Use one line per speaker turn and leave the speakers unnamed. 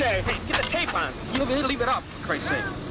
Okay, Hey, get the tape on. You're leave it up, for Christ's sake.